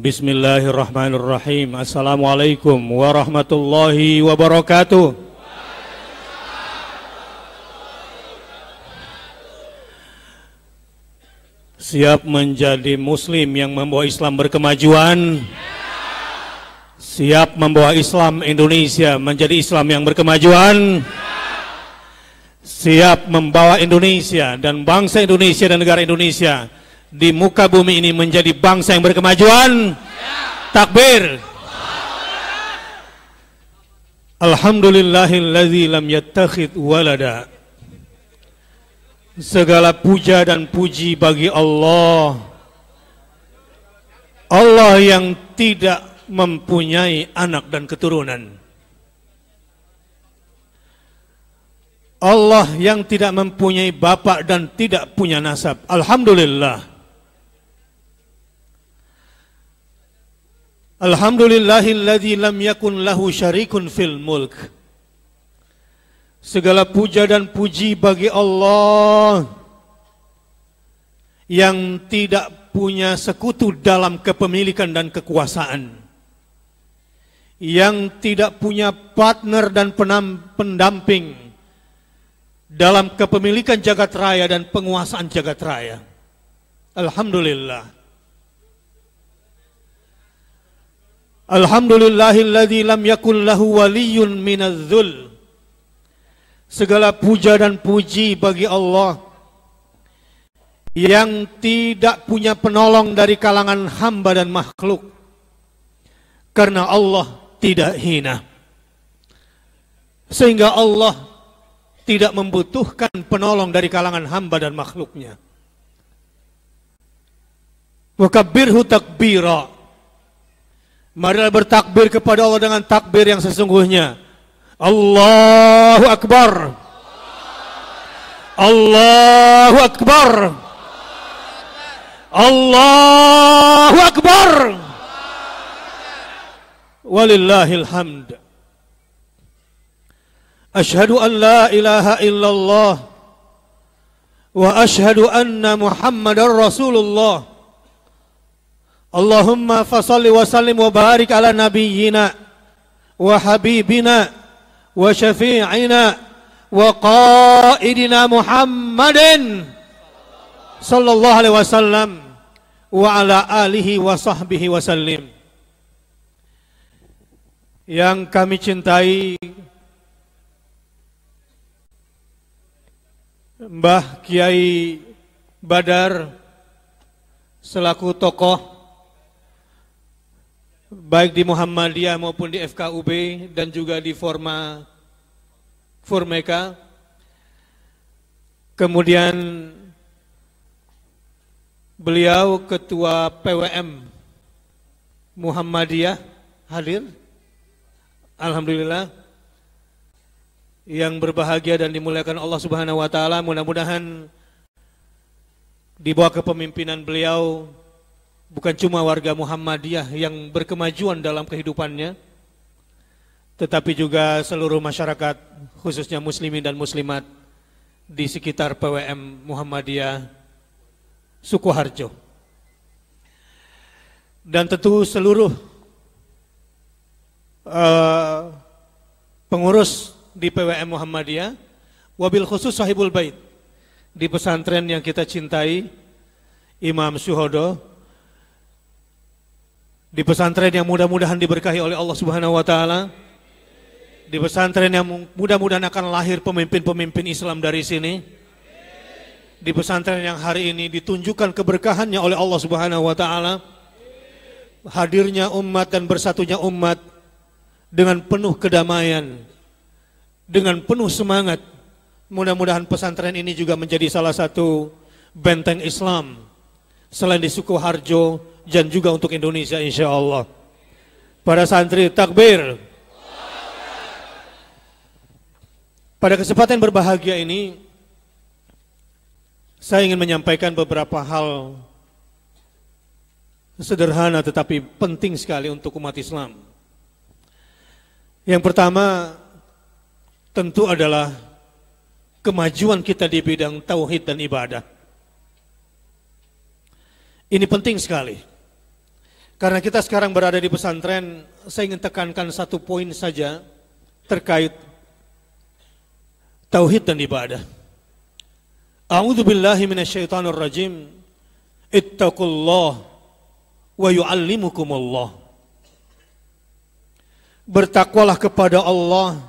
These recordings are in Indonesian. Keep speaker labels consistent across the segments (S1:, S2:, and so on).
S1: Bismillahirrahmanirrahim. Assalamualaikum warahmatullahi wabarakatuh. Siap menjadi muslim yang membawa Islam berkemajuan. Siap membawa Islam Indonesia menjadi Islam yang berkemajuan. Siap membawa Indonesia dan bangsa Indonesia dan negara Indonesia di muka bumi ini menjadi bangsa yang berkemajuan? Takbir. Alhamdulillahilladzi lam yattakhid walada. Segala puja dan puji bagi Allah. Allah yang tidak mempunyai anak dan keturunan. Allah yang tidak mempunyai bapak dan tidak punya nasab. Alhamdulillah. Alhamdulillahilladzi lam yakun lahu syarikun fil mulk. Segala puja dan puji bagi Allah yang tidak punya sekutu dalam kepemilikan dan kekuasaan. Yang tidak punya partner dan pendamping dalam kepemilikan jagat raya dan penguasaan jagat raya. Alhamdulillah. Alhamdulillahilladzi lam yakul lahu waliyun minadzul. Segala puja dan puji bagi Allah yang tidak punya penolong dari kalangan hamba dan makhluk. Karena Allah tidak hina. Sehingga Allah tidak membutuhkan penolong dari kalangan hamba dan makhluknya. Wakabbirhu takbira. Marilah bertakbir kepada Allah dengan takbir yang sesungguhnya. Allahu Akbar. Allahu Akbar. Allahu Akbar. Walillahil hamd. Ashhadu an la ilaha illallah wa ashhadu anna Muhammadar Rasulullah. Allahumma fasalli wa sallim wa barik ala nabiyyina wa habibina wa syafi'ina wa qaidina Muhammadin sallallahu alaihi wasallam wa ala alihi wa sahbihi wasallim yang kami cintai Mbah Kiai Badar selaku tokoh baik di Muhammadiyah maupun di FKUB dan juga di Forma Formeka. Kemudian beliau ketua PWM Muhammadiyah hadir. Alhamdulillah yang berbahagia dan dimuliakan Allah Subhanahu wa taala mudah-mudahan di bawah kepemimpinan beliau bukan cuma warga Muhammadiyah yang berkemajuan dalam kehidupannya, tetapi juga seluruh masyarakat, khususnya muslimin dan muslimat di sekitar PWM Muhammadiyah Sukoharjo. Dan tentu seluruh uh, pengurus di PWM Muhammadiyah, wabil khusus sahibul bait di pesantren yang kita cintai, Imam Suhodo, di pesantren yang mudah-mudahan diberkahi oleh Allah Subhanahu wa taala. Di pesantren yang mudah-mudahan akan lahir pemimpin-pemimpin Islam dari sini. Di pesantren yang hari ini ditunjukkan keberkahannya oleh Allah Subhanahu wa taala. Hadirnya umat dan bersatunya umat dengan penuh kedamaian, dengan penuh semangat. Mudah-mudahan pesantren ini juga menjadi salah satu benteng Islam selain di Sukoharjo dan juga untuk Indonesia insya Allah. Para santri takbir. Pada kesempatan berbahagia ini, saya ingin menyampaikan beberapa hal sederhana tetapi penting sekali untuk umat Islam. Yang pertama tentu adalah kemajuan kita di bidang tauhid dan ibadah. Ini penting sekali. Karena kita sekarang berada di pesantren, saya ingin tekankan satu poin saja terkait tauhid dan ibadah. A'udzu billahi minasyaitonir rajim. Ittaqullah wa yu'allimukumullah. Bertakwalah kepada Allah,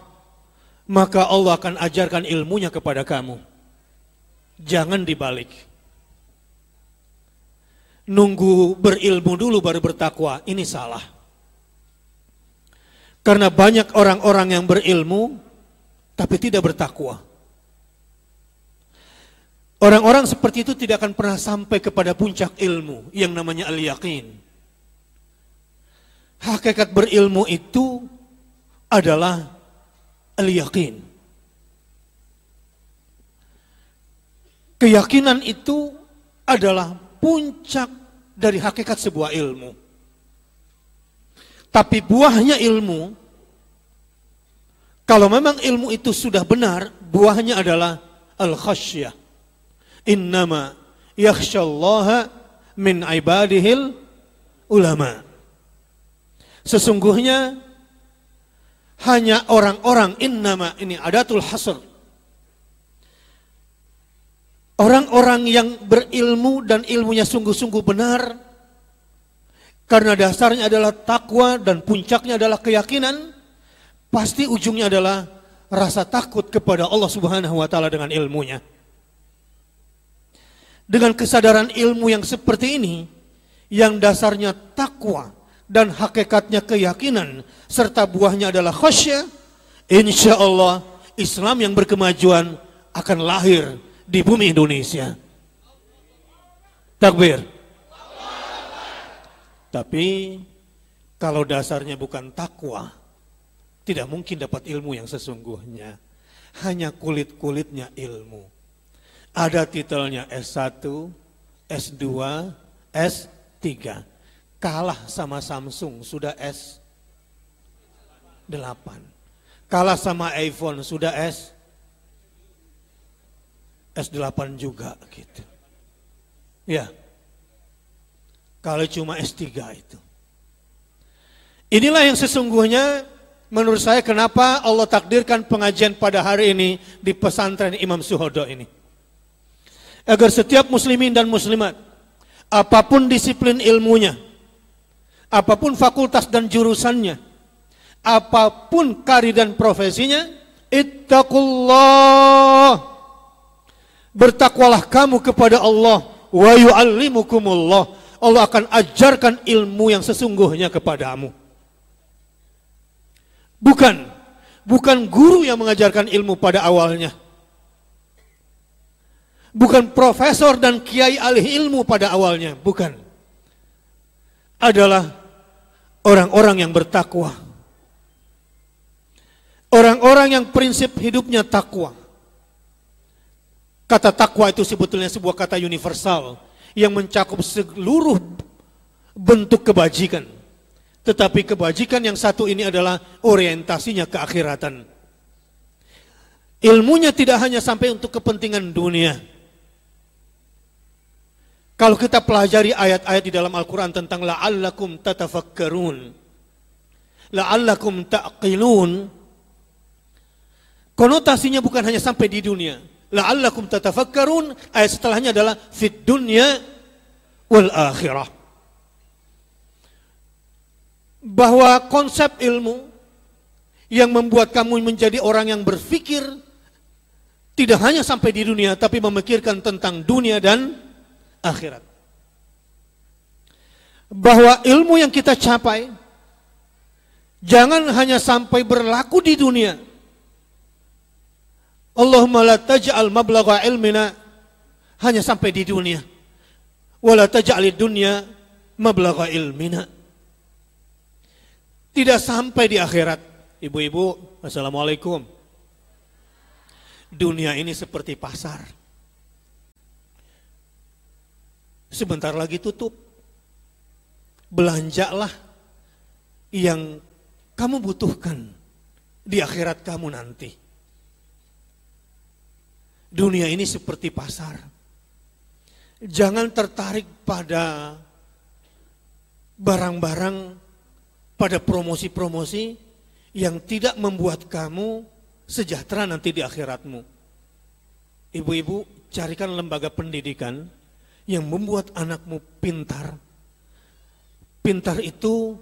S1: maka Allah akan ajarkan ilmunya kepada kamu. Jangan dibalik nunggu berilmu dulu baru bertakwa, ini salah. Karena banyak orang-orang yang berilmu tapi tidak bertakwa. Orang-orang seperti itu tidak akan pernah sampai kepada puncak ilmu yang namanya al-yaqin. Hakikat berilmu itu adalah al-yaqin. Keyakinan itu adalah puncak dari hakikat sebuah ilmu. Tapi buahnya ilmu, kalau memang ilmu itu sudah benar, buahnya adalah al-khasyah. Innama yakhshallaha min ibadihil ulama. Sesungguhnya hanya orang-orang innama ini adatul hasr Orang-orang yang berilmu dan ilmunya sungguh-sungguh benar, karena dasarnya adalah takwa dan puncaknya adalah keyakinan, pasti ujungnya adalah rasa takut kepada Allah Subhanahu wa taala dengan ilmunya. Dengan kesadaran ilmu yang seperti ini, yang dasarnya takwa dan hakikatnya keyakinan serta buahnya adalah khasyah, insya Allah Islam yang berkemajuan akan lahir di bumi Indonesia. Takbir. Tapi kalau dasarnya bukan takwa, tidak mungkin dapat ilmu yang sesungguhnya. Hanya kulit-kulitnya ilmu. Ada titelnya S1, S2, S3. Kalah sama Samsung sudah S8. Kalah sama iPhone sudah S S8 juga gitu. Ya. Kalau cuma S3 itu. Inilah yang sesungguhnya menurut saya kenapa Allah takdirkan pengajian pada hari ini di pesantren Imam Suhodo ini. Agar setiap muslimin dan muslimat, apa pun disiplin ilmunya, apa pun fakultas dan jurusannya, apa pun karir dan profesinya, ittaqullah Bertakwalah kamu kepada Allah wa yu'allimukumullah. Allah akan ajarkan ilmu yang sesungguhnya kepadamu. Bukan bukan guru yang mengajarkan ilmu pada awalnya. Bukan profesor dan kiai alih ilmu pada awalnya, bukan. Adalah orang-orang yang bertakwa. Orang-orang yang prinsip hidupnya takwa. Kata takwa itu sebetulnya sebuah kata universal yang mencakup seluruh bentuk kebajikan. Tetapi kebajikan yang satu ini adalah orientasinya ke akhiratan. Ilmunya tidak hanya sampai untuk kepentingan dunia. Kalau kita pelajari ayat-ayat di dalam Al-Quran tentang la'allakum tatafakkarun, la'allakum ta'qilun, konotasinya bukan hanya sampai di dunia, la'allakum tatafakkarun. Ayat setelahnya adalah fid dunya wal akhirah. Bahwa konsep ilmu yang membuat kamu menjadi orang yang berpikir tidak hanya sampai di dunia tapi memikirkan tentang dunia dan akhirat. Bahwa ilmu yang kita capai jangan hanya sampai berlaku di dunia Allahumma la taj'al mablagha ilmina hanya sampai di dunia. Wala taj'al dunya mablagha ilmina. Tidak sampai di akhirat. Ibu-ibu, Assalamualaikum. Dunia ini seperti pasar. Sebentar lagi tutup. Belanjalah yang kamu butuhkan di akhirat kamu nanti. Dunia ini seperti pasar. Jangan tertarik pada barang-barang pada promosi-promosi yang tidak membuat kamu sejahtera nanti di akhiratmu. Ibu-ibu, carikan lembaga pendidikan yang membuat anakmu pintar. Pintar itu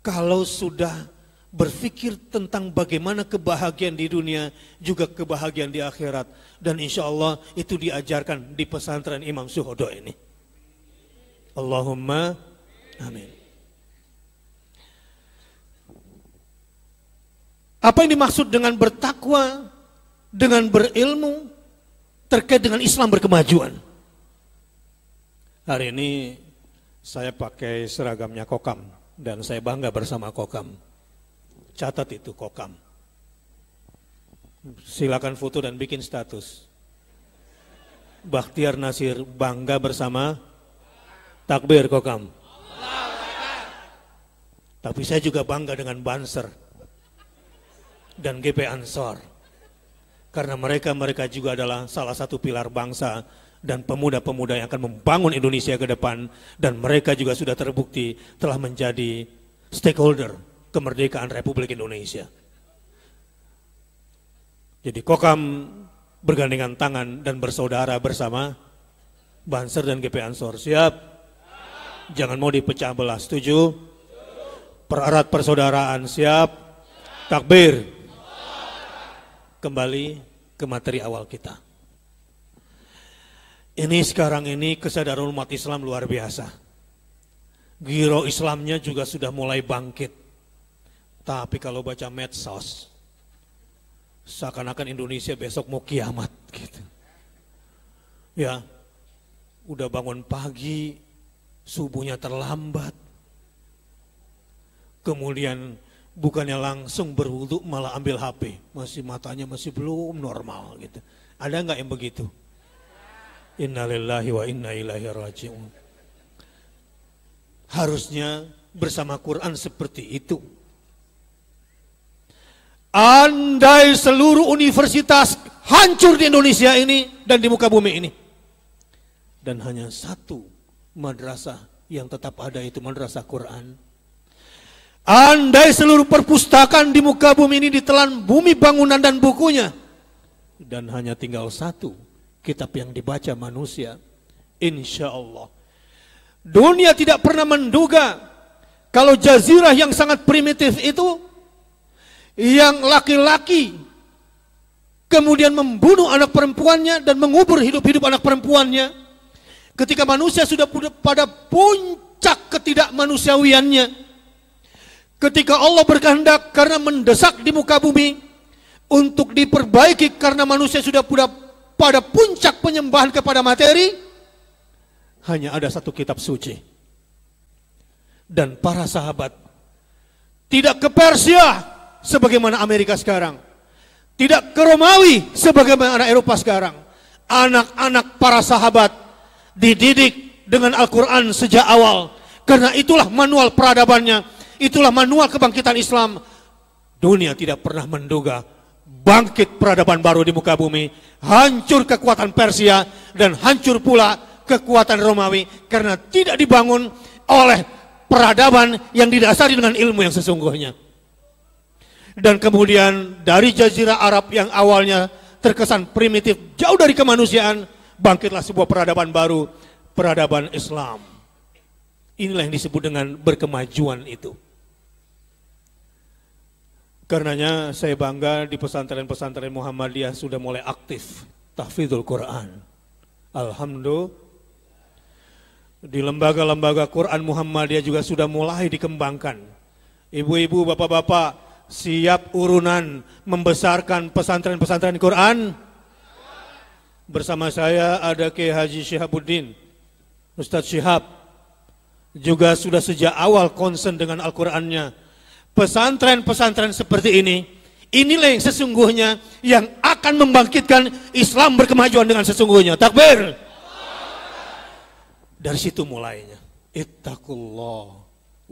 S1: kalau sudah berpikir tentang bagaimana kebahagiaan di dunia, juga kebahagiaan di akhirat. Dan insya Allah itu diajarkan di pesantren Imam Suhodo ini. Allahumma amin. Apa yang dimaksud dengan bertakwa, dengan berilmu, terkait dengan Islam berkemajuan? Hari ini saya pakai seragamnya kokam dan saya bangga bersama kokam. Catat itu kokam. Silakan foto dan bikin status. Bakhtiar Nasir bangga bersama takbir kokam. Tapi saya juga bangga dengan Banser dan GP Ansor. Karena mereka-mereka juga adalah salah satu pilar bangsa dan pemuda-pemuda yang akan membangun Indonesia ke depan dan mereka juga sudah terbukti telah menjadi stakeholder kemerdekaan Republik Indonesia. Jadi Kokam bergandengan tangan dan bersaudara bersama Banser dan GP Ansor. Siap? Jangan mau dipecah belah. Setuju? Pererat persaudaraan. Siap? Takbir. Kembali ke materi awal kita. Ini sekarang ini kesadaran umat Islam luar biasa. Giro Islamnya juga sudah mulai bangkit. Tapi kalau baca medsos, seakan-akan Indonesia besok mau kiamat gitu. Ya, udah bangun pagi, subuhnya terlambat. Kemudian bukannya langsung berwudhu malah ambil HP, masih matanya masih belum normal gitu. Ada nggak yang begitu? Innalillahi wa inna ilaihi rajiun. Harusnya bersama Quran seperti itu. Andai seluruh universitas hancur di Indonesia ini dan di muka bumi ini. Dan hanya satu madrasah yang tetap ada itu madrasah Quran. Andai seluruh perpustakaan di muka bumi ini ditelan bumi bangunan dan bukunya. Dan hanya tinggal satu kitab yang dibaca manusia. Insya Allah. Dunia tidak pernah menduga kalau jazirah yang sangat primitif itu yang laki-laki kemudian membunuh anak perempuannya dan mengubur hidup-hidup anak perempuannya ketika manusia sudah pada puncak ketidakmanusiawiannya ketika Allah berkehendak karena mendesak di muka bumi untuk diperbaiki karena manusia sudah pada puncak penyembahan kepada materi hanya ada satu kitab suci. Dan para sahabat tidak ke Persia sebagaimana Amerika sekarang. Tidak ke Romawi sebagaimana Eropa sekarang. Anak-anak para sahabat dididik dengan Al-Quran sejak awal. Karena itulah manual peradabannya. Itulah manual kebangkitan Islam. Dunia tidak pernah menduga bangkit peradaban baru di muka bumi. Hancur kekuatan Persia dan hancur pula kekuatan Romawi. Karena tidak dibangun oleh peradaban yang didasari dengan ilmu yang sesungguhnya. Dan kemudian dari jazirah Arab yang awalnya terkesan primitif, jauh dari kemanusiaan, bangkitlah sebuah peradaban baru, peradaban Islam. Inilah yang disebut dengan berkemajuan itu. Karenanya saya bangga di pesantren-pesantren Muhammadiyah sudah mulai aktif tahfidzul Quran. Alhamdulillah. Di lembaga-lembaga Quran Muhammadiyah juga sudah mulai dikembangkan. Ibu-ibu, bapak-bapak, siap urunan membesarkan pesantren-pesantren Quran? Bersama saya ada Kiai Haji Syihabuddin, Ustadz Syihab, juga sudah sejak awal konsen dengan Al-Qurannya. Pesantren-pesantren seperti ini, inilah yang sesungguhnya yang akan membangkitkan Islam berkemajuan dengan sesungguhnya. Takbir! Dari situ mulainya. Ittaqullah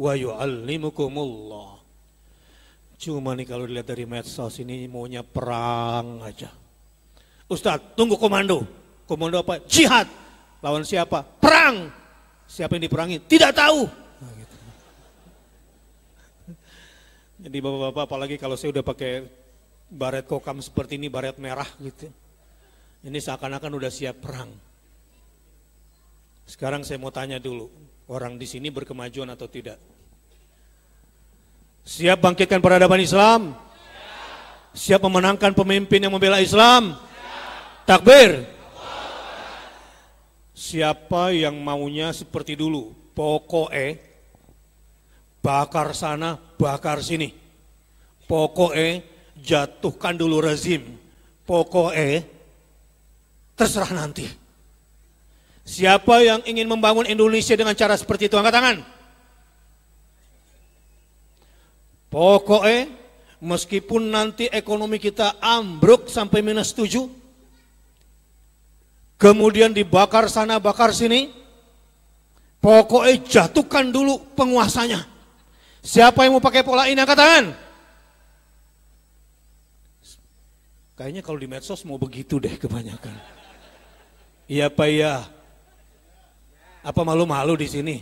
S1: wa yu'allimukumullah. Cuma nih kalau dilihat dari medsos ini maunya perang aja. Ustadz, tunggu komando. Komando apa? Jihad. Lawan siapa? Perang. Siapa yang diperangi? Tidak tahu. Nah, gitu. Jadi bapak-bapak apalagi kalau saya udah pakai baret kokam seperti ini, baret merah gitu. Ini seakan-akan udah siap perang. Sekarang saya mau tanya dulu, orang di sini berkemajuan atau tidak? Siap bangkitkan peradaban Islam? Siap memenangkan pemimpin yang membela Islam? Takbir. Siapa yang maunya seperti dulu? Pokoknya bakar sana, bakar sini. Pokoknya jatuhkan dulu rezim. Pokoknya terserah nanti. Siapa yang ingin membangun Indonesia dengan cara seperti itu? Angkat tangan. Pokoknya meskipun nanti ekonomi kita ambruk sampai minus tujuh, kemudian dibakar sana, bakar sini, pokoknya jatuhkan dulu penguasanya. Siapa yang mau pakai pola ini angkat tangan? Kayaknya kalau di medsos mau begitu deh kebanyakan. Iya Pak ya. Apa malu-malu di sini?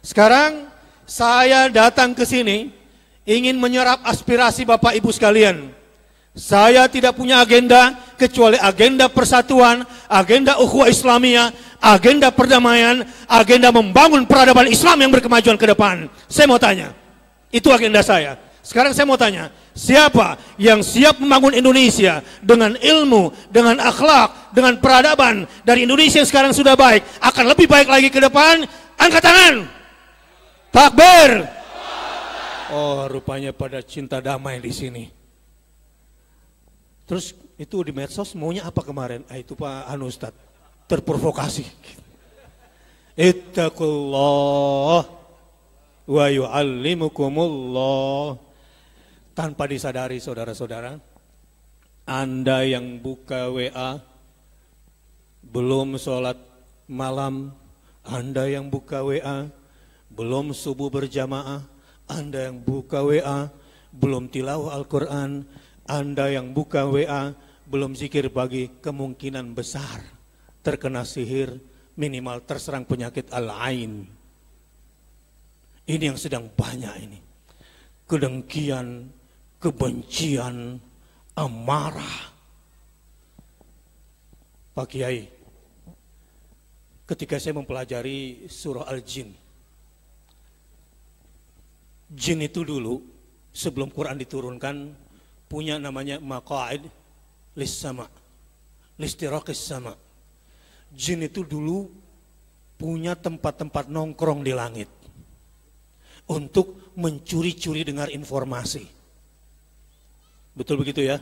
S1: Sekarang saya datang ke sini ingin menyerap aspirasi Bapak Ibu sekalian. Saya tidak punya agenda kecuali agenda persatuan, agenda ukhuwah Islamiyah, agenda perdamaian, agenda membangun peradaban Islam yang berkemajuan ke depan. Saya mau tanya, itu agenda saya. Sekarang saya mau tanya, siapa yang siap membangun Indonesia dengan ilmu, dengan akhlak, dengan peradaban dari Indonesia yang sekarang sudah baik, akan lebih baik lagi ke depan? Angkat tangan. Takbir. Oh, rupanya pada cinta damai di sini. Terus itu di medsos maunya apa kemarin? Ah, itu Pak Anu Ustad, terprovokasi. Ittaqullah wa yu'allimukumullah. Tanpa disadari saudara-saudara, Anda yang buka WA, belum sholat malam, Anda yang buka WA, belum subuh berjamaah, Anda yang buka WA, belum tilawah Al-Quran, anda yang buka WA belum zikir pagi kemungkinan besar terkena sihir minimal terserang penyakit al-ain. Ini yang sedang banyak ini. Kedengkian, kebencian, amarah. Pak Kiai, ketika saya mempelajari surah Al-Jin, jin itu dulu sebelum Quran diturunkan punya namanya maqaid lis sama, listiraqis sama. Jin itu dulu punya tempat-tempat nongkrong di langit untuk mencuri-curi dengar informasi. Betul begitu ya?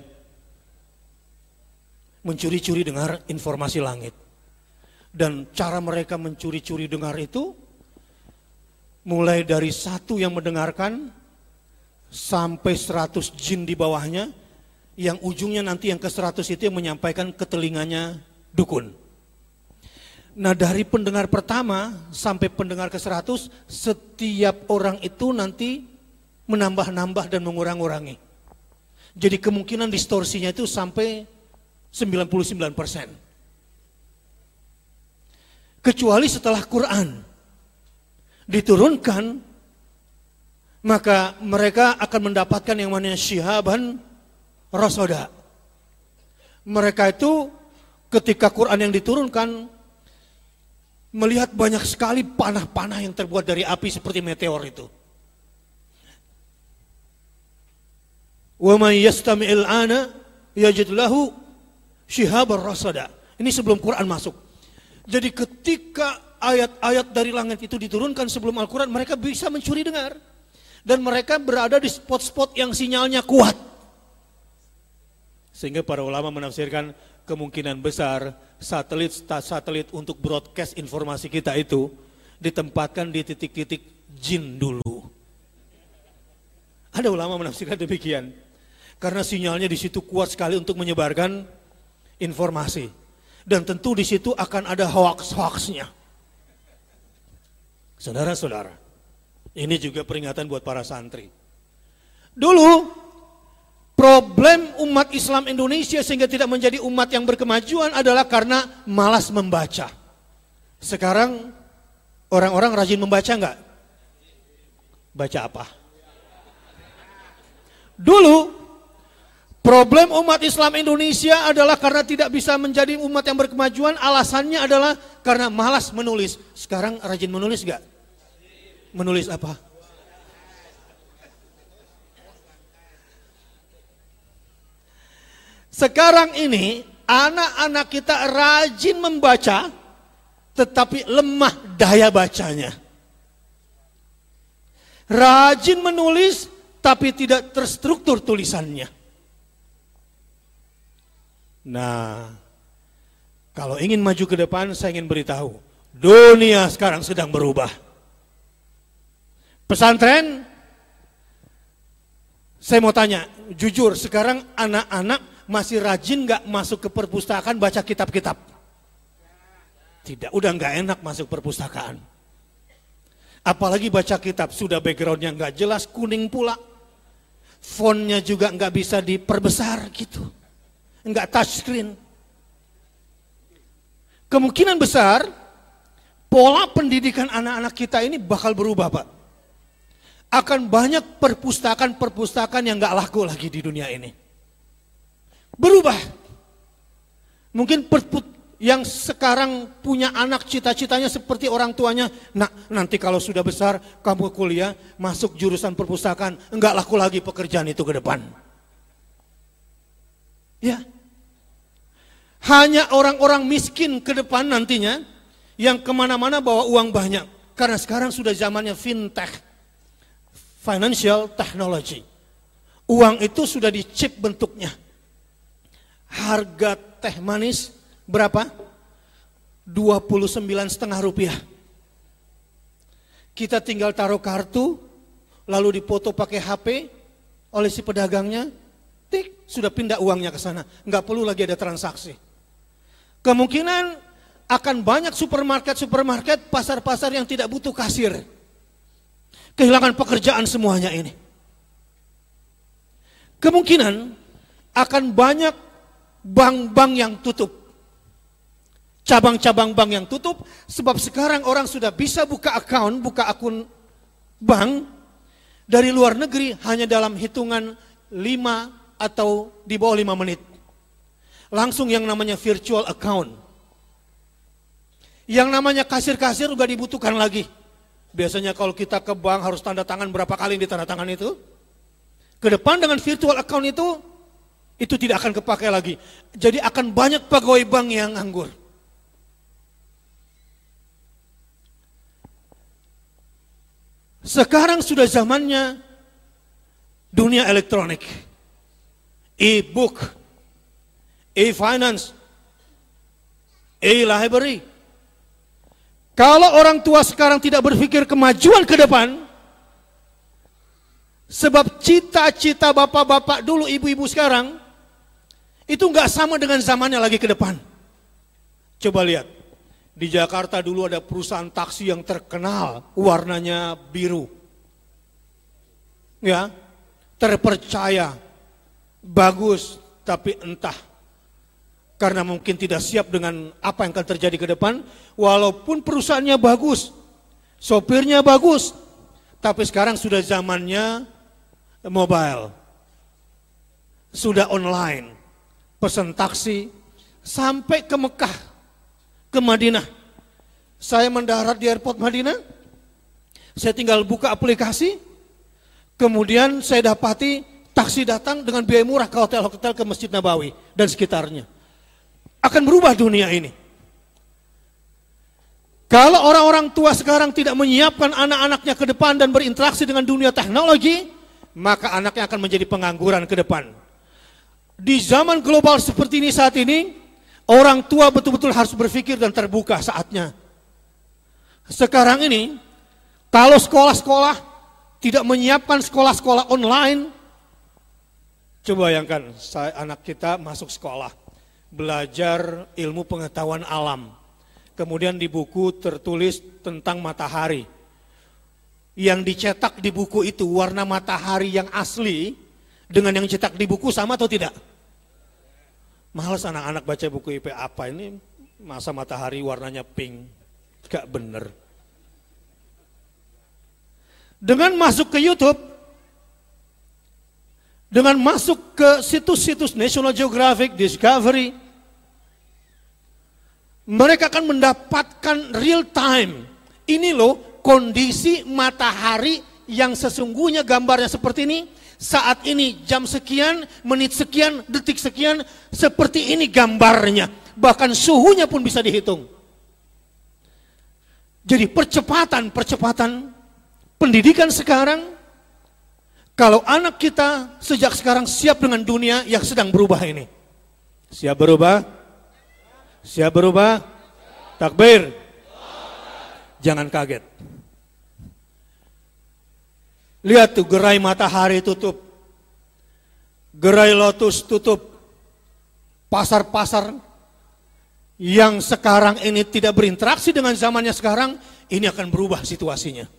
S1: Mencuri-curi dengar informasi langit. Dan cara mereka mencuri-curi dengar itu mulai dari satu yang mendengarkan sampai 100 jin di bawahnya yang ujungnya nanti yang ke 100 itu yang menyampaikan ke telinganya dukun. Nah dari pendengar pertama sampai pendengar ke 100 setiap orang itu nanti menambah-nambah dan mengurang-urangi. Jadi kemungkinan distorsinya itu sampai 99 persen. Kecuali setelah Quran diturunkan maka mereka akan mendapatkan yang namanya syihaban rasoda. Mereka itu ketika Quran yang diturunkan melihat banyak sekali panah-panah yang terbuat dari api seperti meteor itu. Wa may yastami'il ana yajid lahu shihabar rasada. Ini sebelum Quran masuk. Jadi ketika ayat-ayat dari langit itu diturunkan sebelum Al-Quran, mereka bisa mencuri dengar dan mereka berada di spot-spot yang sinyalnya kuat. Sehingga para ulama menafsirkan kemungkinan besar satelit satelit untuk broadcast informasi kita itu ditempatkan di titik-titik jin dulu. Ada ulama menafsirkan demikian. Karena sinyalnya di situ kuat sekali untuk menyebarkan informasi. Dan tentu di situ akan ada hoax-hoaxnya. Saudara-saudara, ini juga peringatan buat para santri. Dulu problem umat Islam Indonesia sehingga tidak menjadi umat yang berkemajuan adalah karena malas membaca. Sekarang orang-orang rajin membaca enggak? Baca apa? Dulu problem umat Islam Indonesia adalah karena tidak bisa menjadi umat yang berkemajuan, alasannya adalah karena malas menulis. Sekarang rajin menulis gak? Menulis apa? Sekarang ini anak-anak kita rajin membaca tetapi lemah daya bacanya. Rajin menulis tapi tidak terstruktur tulisannya. Nah, kalau ingin maju ke depan saya ingin beritahu, dunia sekarang sedang berubah. Pesantren saya mau tanya, jujur sekarang anak-anak masih rajin nggak masuk ke perpustakaan baca kitab-kitab? Tidak, udah nggak enak masuk perpustakaan. Apalagi baca kitab, sudah backgroundnya nggak jelas, kuning pula. Fontnya juga nggak bisa diperbesar gitu. Nggak touchscreen. Kemungkinan besar, pola pendidikan anak-anak kita ini bakal berubah Pak. Akan banyak perpustakaan-perpustakaan yang nggak laku lagi di dunia ini berubah. Mungkin perput yang sekarang punya anak cita-citanya seperti orang tuanya. Nah nanti kalau sudah besar kamu kuliah masuk jurusan perpustakaan. Enggak laku lagi pekerjaan itu ke depan. Ya. Hanya orang-orang miskin ke depan nantinya yang ke mana-mana bawa uang banyak. Karena sekarang sudah zamannya fintech. Financial technology. Uang itu sudah dicip bentuknya Harga teh manis berapa? 29 setengah rupiah. Kita tinggal taruh kartu, lalu dipoto pakai HP oleh si pedagangnya, tik, sudah pindah uangnya ke sana. Nggak perlu lagi ada transaksi. Kemungkinan akan banyak supermarket-supermarket, pasar-pasar yang tidak butuh kasir. Kehilangan pekerjaan semuanya ini. Kemungkinan akan banyak bank-bank yang tutup. Cabang-cabang bank yang tutup sebab sekarang orang sudah bisa buka account, buka akun bank dari luar negeri hanya dalam hitungan 5 atau di bawah 5 menit. Langsung yang namanya virtual account. Yang namanya kasir-kasir juga dibutuhkan lagi. Biasanya kalau kita ke bank harus tanda tangan berapa kali di tanda tangan itu. Ke depan dengan virtual account itu itu tidak akan kepakai lagi. Jadi akan banyak pegawai bank yang nganggur. Sekarang sudah zamannya dunia elektronik. E-book, e-finance, e-library. Kalau orang tua sekarang tidak berpikir kemajuan ke depan, sebab cita-cita bapak-bapak dulu, ibu-ibu sekarang, itu nggak sama dengan zamannya lagi ke depan. Coba lihat, di Jakarta dulu ada perusahaan taksi yang terkenal, warnanya biru. Ya, terpercaya, bagus, tapi entah karena mungkin tidak siap dengan apa yang akan terjadi ke depan, walaupun perusahaannya bagus, sopirnya bagus, tapi sekarang sudah zamannya mobile, sudah online pesan taksi sampai ke Mekah, ke Madinah. Saya mendarat di airport Madinah, saya tinggal buka aplikasi, kemudian saya dapati taksi datang dengan biaya murah ke hotel-hotel ke Masjid Nabawi dan sekitarnya. Akan berubah dunia ini. Kalau orang-orang tua sekarang tidak menyiapkan anak-anaknya ke depan dan berinteraksi dengan dunia teknologi, maka anaknya akan menjadi pengangguran ke depan. Di zaman global seperti ini saat ini, orang tua betul-betul harus berpikir dan terbuka saatnya. Sekarang ini, kalau sekolah-sekolah tidak menyiapkan sekolah-sekolah online, coba bayangkan saya, anak kita masuk sekolah, belajar ilmu pengetahuan alam. Kemudian di buku tertulis tentang matahari. Yang dicetak di buku itu warna matahari yang asli, dengan yang cetak di buku sama atau tidak? Males anak-anak baca buku IP apa ini masa matahari warnanya pink. Gak bener. Dengan masuk ke YouTube, dengan masuk ke situs-situs National Geographic, Discovery, mereka akan mendapatkan real time. Ini loh kondisi matahari yang sesungguhnya gambarnya seperti ini. Saat ini jam sekian, menit sekian, detik sekian, seperti ini gambarnya. Bahkan suhunya pun bisa dihitung. Jadi percepatan-percepatan pendidikan sekarang kalau anak kita sejak sekarang siap dengan dunia yang sedang berubah ini. Siap berubah? Siap berubah? Takbir. Jangan kaget. Lihat tuh gerai matahari tutup. Gerai lotus tutup. Pasar-pasar yang sekarang ini tidak berinteraksi dengan zamannya sekarang, ini akan berubah situasinya.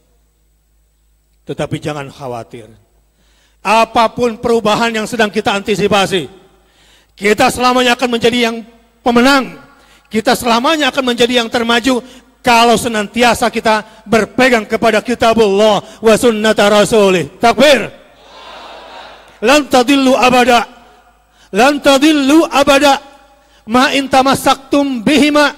S1: Tetapi jangan khawatir Apa pun perubahan yang sedang kita antisipasi, kita selamanya akan menjadi yang pemenang. Kita selamanya akan menjadi yang termaju kalau senantiasa kita berpegang kepada kitabullah wa sunnata rasulih. Takbir. Lan tadillu abada. Lan tadillu abada. Ma in tamassaktum bihima.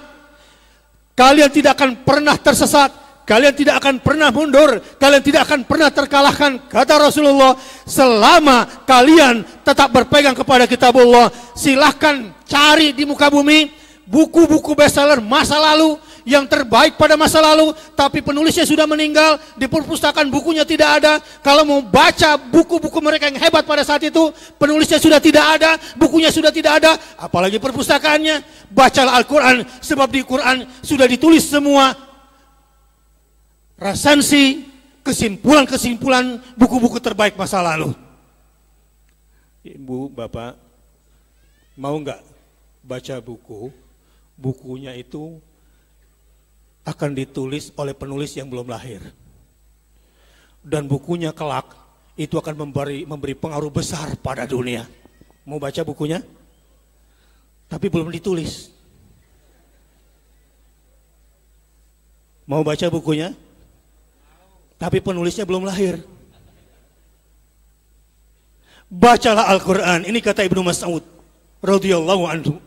S1: Kalian tidak akan pernah tersesat Kalian tidak akan pernah mundur, kalian tidak akan pernah terkalahkan. Kata Rasulullah, selama kalian tetap berpegang kepada kitabullah, silahkan cari di muka bumi buku-buku bestseller masa lalu yang terbaik pada masa lalu, tapi penulisnya sudah meninggal, di perpustakaan bukunya tidak ada. Kalau mau baca buku-buku mereka yang hebat pada saat itu, penulisnya sudah tidak ada, bukunya sudah tidak ada, apalagi perpustakaannya. Bacalah Al-Quran, sebab di Quran sudah ditulis semua rasansi, kesimpulan-kesimpulan buku-buku terbaik masa lalu. Ibu, Bapak, mau nggak baca buku? Bukunya itu akan ditulis oleh penulis yang belum lahir. Dan bukunya kelak itu akan memberi, memberi pengaruh besar pada dunia. Mau baca bukunya? Tapi belum ditulis. Mau baca bukunya? Tapi penulisnya belum lahir. Bacalah Al-Quran. Ini kata Ibnu Mas'ud. radhiyallahu anhu.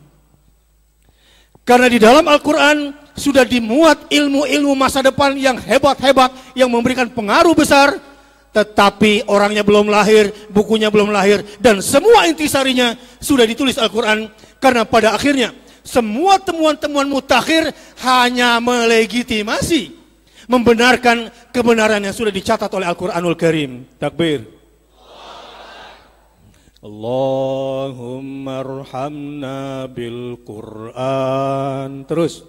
S1: Karena di dalam Al-Quran sudah dimuat ilmu-ilmu masa depan yang hebat-hebat. Yang memberikan pengaruh besar. Tetapi orangnya belum lahir, bukunya belum lahir. Dan semua intisarinya sudah ditulis Al-Quran. Karena pada akhirnya semua temuan-temuan mutakhir hanya melegitimasi membenarkan kebenaran yang sudah dicatat oleh Al-Quranul Karim. Takbir. Allahumma arhamna bil Quran. Terus.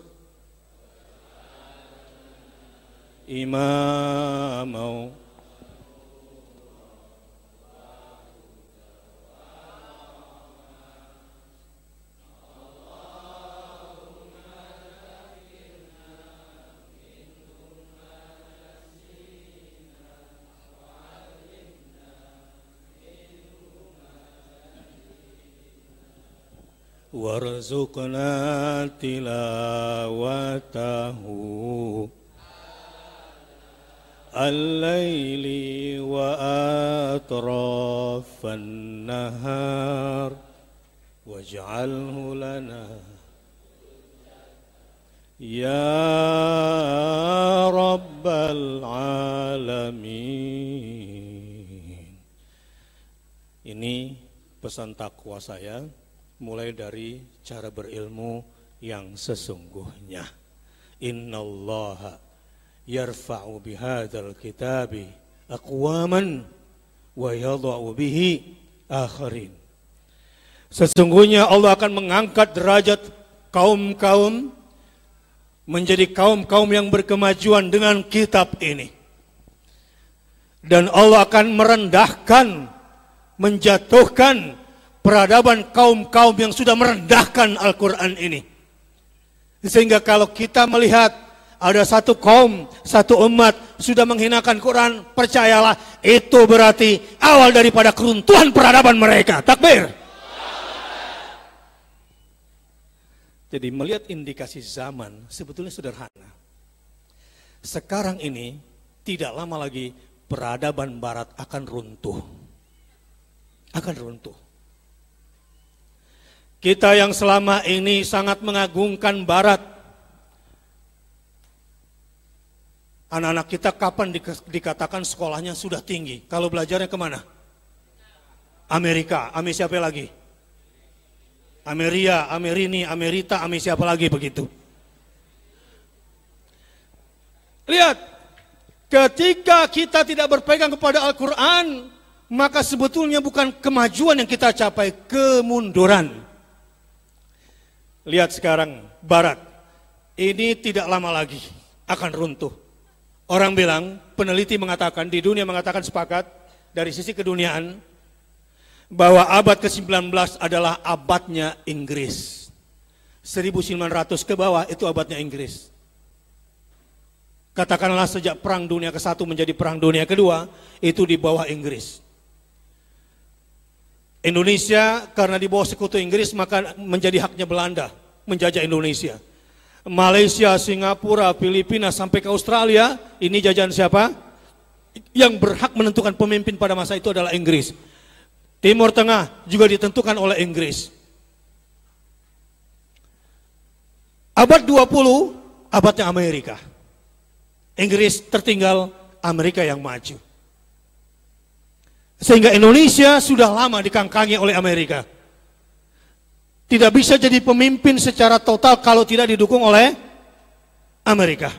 S1: Imamau وارزقنا تلاوته الليل وأطراف النهار واجعله لنا يا رب العالمين ini pesan takwa saya mulai dari cara berilmu yang sesungguhnya. Innallaha yarfa'u bihadzal kitabi aqwaman wa yadha'u bihi akharin. Sesungguhnya Allah akan mengangkat derajat kaum-kaum menjadi kaum-kaum yang berkemajuan dengan kitab ini. Dan Allah akan merendahkan, menjatuhkan peradaban kaum-kaum yang sudah merendahkan Al-Quran ini. Sehingga kalau kita melihat ada satu kaum, satu umat sudah menghinakan Quran, percayalah itu berarti awal daripada keruntuhan peradaban mereka. Takbir. Jadi melihat indikasi zaman sebetulnya sederhana. Sekarang ini tidak lama lagi peradaban barat akan runtuh akan runtuh. Kita yang selama ini sangat mengagungkan Barat, anak-anak kita kapan dikatakan sekolahnya sudah tinggi? Kalau belajarnya ke mana? Amerika, Ame siapa lagi? Ameria, Amerini, Amerita, Ame siapa lagi begitu? Lihat, ketika kita tidak berpegang kepada Al-Quran, maka sebetulnya bukan kemajuan yang kita capai, kemunduran. Lihat sekarang, Barat, ini tidak lama lagi akan runtuh. Orang bilang, peneliti mengatakan, di dunia mengatakan sepakat, dari sisi keduniaan, bahwa abad ke-19 adalah abadnya Inggris. 1900 ke bawah itu abadnya Inggris. Katakanlah sejak perang dunia ke-1 menjadi perang dunia kedua, itu di bawah Inggris. Indonesia karena di bawah sekutu Inggris maka menjadi haknya Belanda menjajah Indonesia. Malaysia, Singapura, Filipina sampai ke Australia, ini jajahan siapa? Yang berhak menentukan pemimpin pada masa itu adalah Inggris. Timur Tengah juga ditentukan oleh Inggris. Abad 20, abadnya Amerika. Inggris tertinggal, Amerika yang maju. Sehingga Indonesia sudah lama dikangkangi oleh Amerika. Tidak bisa jadi pemimpin secara total kalau tidak didukung oleh Amerika.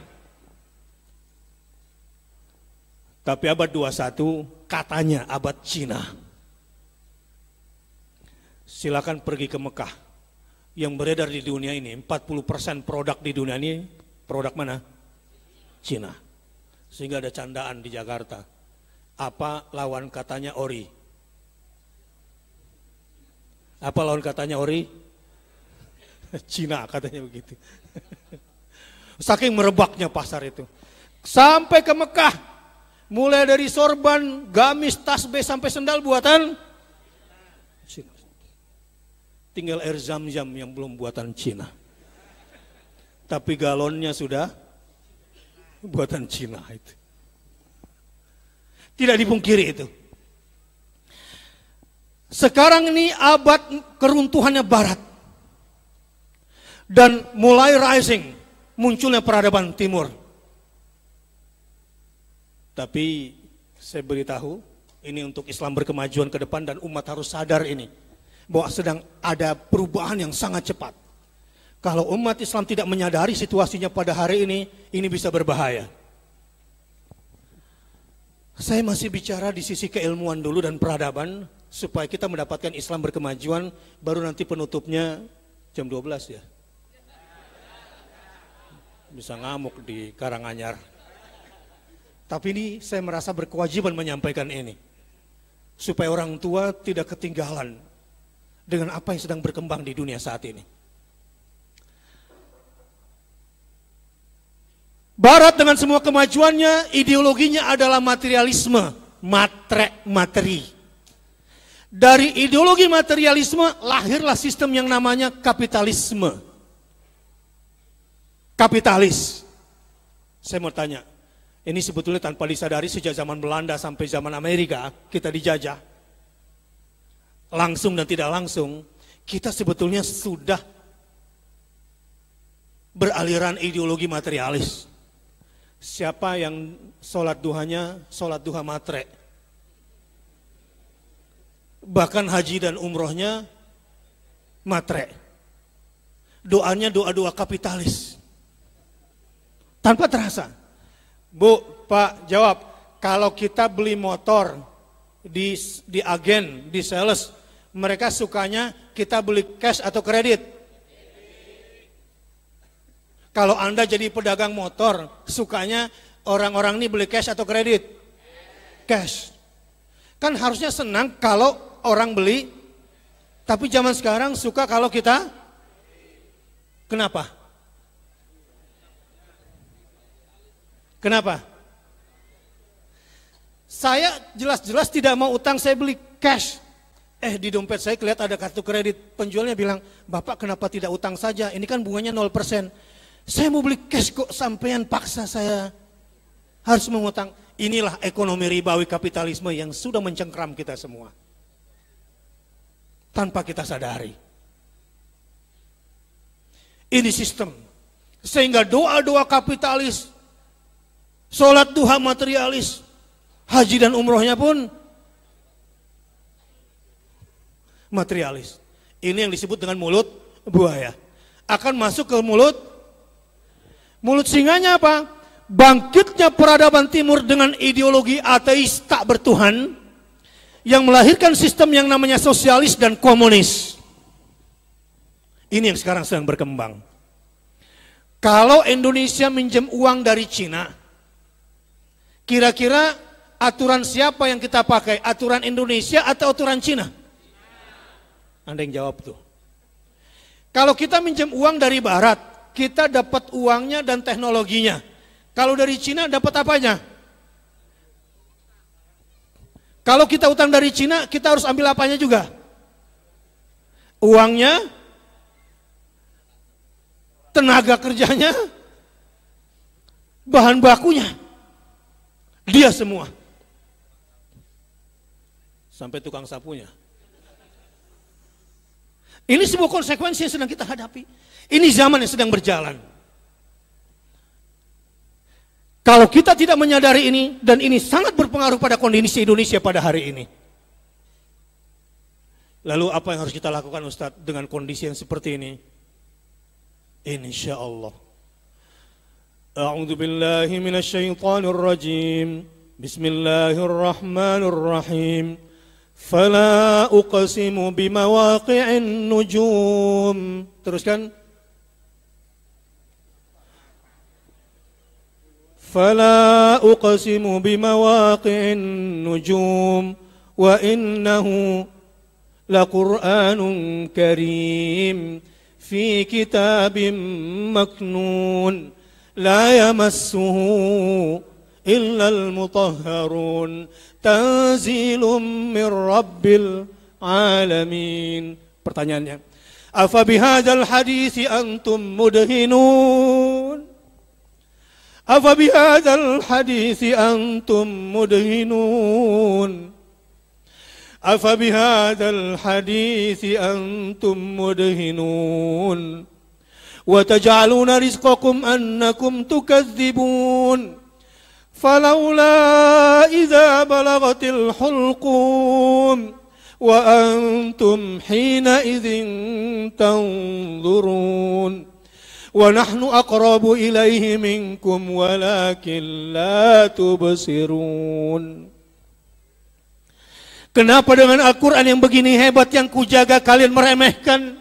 S1: Tapi abad 21 katanya abad Cina. Silakan pergi ke Mekah. Yang beredar di dunia ini, 40% produk di dunia ini, produk mana? Cina. Sehingga ada candaan di Jakarta. Apa lawan katanya ori? Apa lawan katanya ori? Cina katanya begitu. Saking merebaknya pasar itu. Sampai ke Mekah. Mulai dari sorban, gamis, tasbih sampai sendal buatan Cina. Tinggal air zam-zam yang belum buatan Cina. Tapi galonnya sudah buatan Cina itu. Tidak dipungkiri itu. Sekarang ini abad keruntuhannya barat. Dan mulai rising, munculnya peradaban timur. Tapi saya beritahu, ini untuk Islam berkemajuan ke depan dan umat harus sadar ini. Bahwa sedang ada perubahan yang sangat cepat. Kalau umat Islam tidak menyadari situasinya pada hari ini, ini bisa berbahaya. Saya masih bicara di sisi keilmuan dulu dan peradaban supaya kita mendapatkan Islam berkemajuan baru nanti penutupnya jam 12 ya. Bisa ngamuk di Karanganyar. Tapi ini saya merasa berkewajiban menyampaikan ini. Supaya orang tua tidak ketinggalan dengan apa yang sedang berkembang di dunia saat ini. Barat dengan semua kemajuannya, ideologinya adalah materialisme, matre, materi. Dari ideologi materialisme lahirlah sistem yang namanya kapitalisme. Kapitalis. Saya mau tanya, ini sebetulnya tanpa disadari sejak zaman Belanda sampai zaman Amerika kita dijajah. Langsung dan tidak langsung, kita sebetulnya sudah beraliran ideologi materialis. Siapa yang sholat duhanya, sholat duha matre. Bahkan haji dan umrohnya matre. Doanya doa-doa kapitalis. Tanpa terasa. Bu, Pak, jawab. Kalau kita beli motor di, di agen, di sales, mereka sukanya kita beli cash atau kredit. Kalau Anda jadi pedagang motor, sukanya orang-orang ini beli cash atau kredit? Cash. Kan harusnya senang kalau orang beli, tapi zaman sekarang suka kalau kita Kenapa? Kenapa? Saya jelas-jelas tidak mau utang, saya beli cash. Eh di dompet saya kelihatan ada kartu kredit. Penjualnya bilang, Bapak kenapa tidak utang saja? Ini kan bunganya 0%. Saya mau beli cash kok sampean paksa saya harus mengutang. Inilah ekonomi ribawi kapitalisme yang sudah mencengkram kita semua. tanpa kita sadari. Ini sistem. Sehingga doa-doa kapitalis, sholat duha materialis, haji dan umrohnya pun materialis. Ini yang disebut dengan mulut buaya. Akan masuk ke mulut mulut singanya apa? Bangkitnya peradaban timur dengan ideologi ateis tak bertuhan yang melahirkan sistem yang namanya sosialis dan komunis. Ini yang sekarang sedang berkembang. Kalau Indonesia minjem uang dari Cina, kira-kira aturan siapa yang kita pakai? Aturan Indonesia atau aturan Cina? Anda yang jawab tuh. Kalau kita minjem uang dari Barat, kita dapat uangnya dan teknologinya. Kalau dari Cina dapat apanya? Kalau kita utang dari Cina, kita harus ambil apanya juga? Uangnya, tenaga kerjanya, bahan bakunya. Dia semua. Sampai tukang sapunya. Ini sebuah konsekuensi yang sedang kita hadapi. Ini zaman yang sedang berjalan. Kalau kita tidak menyadari ini, dan ini sangat berpengaruh pada kondisi Indonesia pada hari ini. Lalu apa yang harus kita lakukan Ustadz dengan kondisi yang seperti ini? Insya Allah. A'udhu. Bismillahirrahmanirrahim. Fala uqsimu bimawaqi'in nujum. Teruskan. فلا أقسم بمواقع النجوم وإنه لقرآن كريم في كتاب مكنون لا يمسه إلا المطهرون تنزيل من رب العالمين pertanyaannya afa bihadzal hadisi antum mudhinun أفبهذا الحديث أنتم مدهنون أفبهذا الحديث أنتم مدهنون وتجعلون رزقكم أنكم تكذبون فلولا إذا بلغت الحلقوم وأنتم حينئذ تنظرون ونحن أقرب إليه منكم ولكن لا تبصرون Kenapa dengan Al-Quran yang begini hebat yang kujaga kalian meremehkan?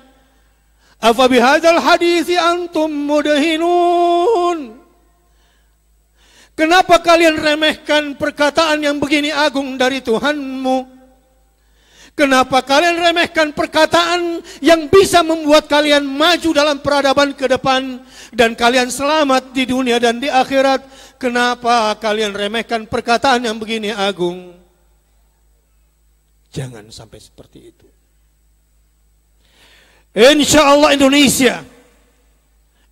S1: Afa bihadzal hadisi antum mudahinun? Kenapa kalian remehkan perkataan yang begini agung dari Tuhanmu? Kenapa kalian remehkan perkataan yang bisa membuat kalian maju dalam peradaban ke depan dan kalian selamat di dunia dan di akhirat? Kenapa kalian remehkan perkataan yang begini agung? Jangan sampai seperti itu. Insya Allah Indonesia,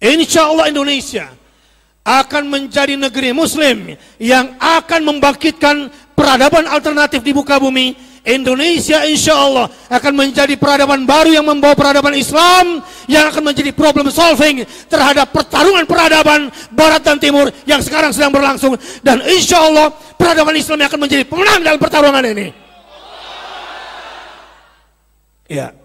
S1: insya Allah Indonesia akan menjadi negeri Muslim yang akan membangkitkan peradaban alternatif di muka bumi Indonesia insya Allah akan menjadi peradaban baru yang membawa peradaban Islam yang akan menjadi problem solving terhadap pertarungan peradaban Barat dan Timur yang sekarang sedang berlangsung dan insya Allah peradaban Islam yang akan menjadi pemenang dalam pertarungan ini. Ya,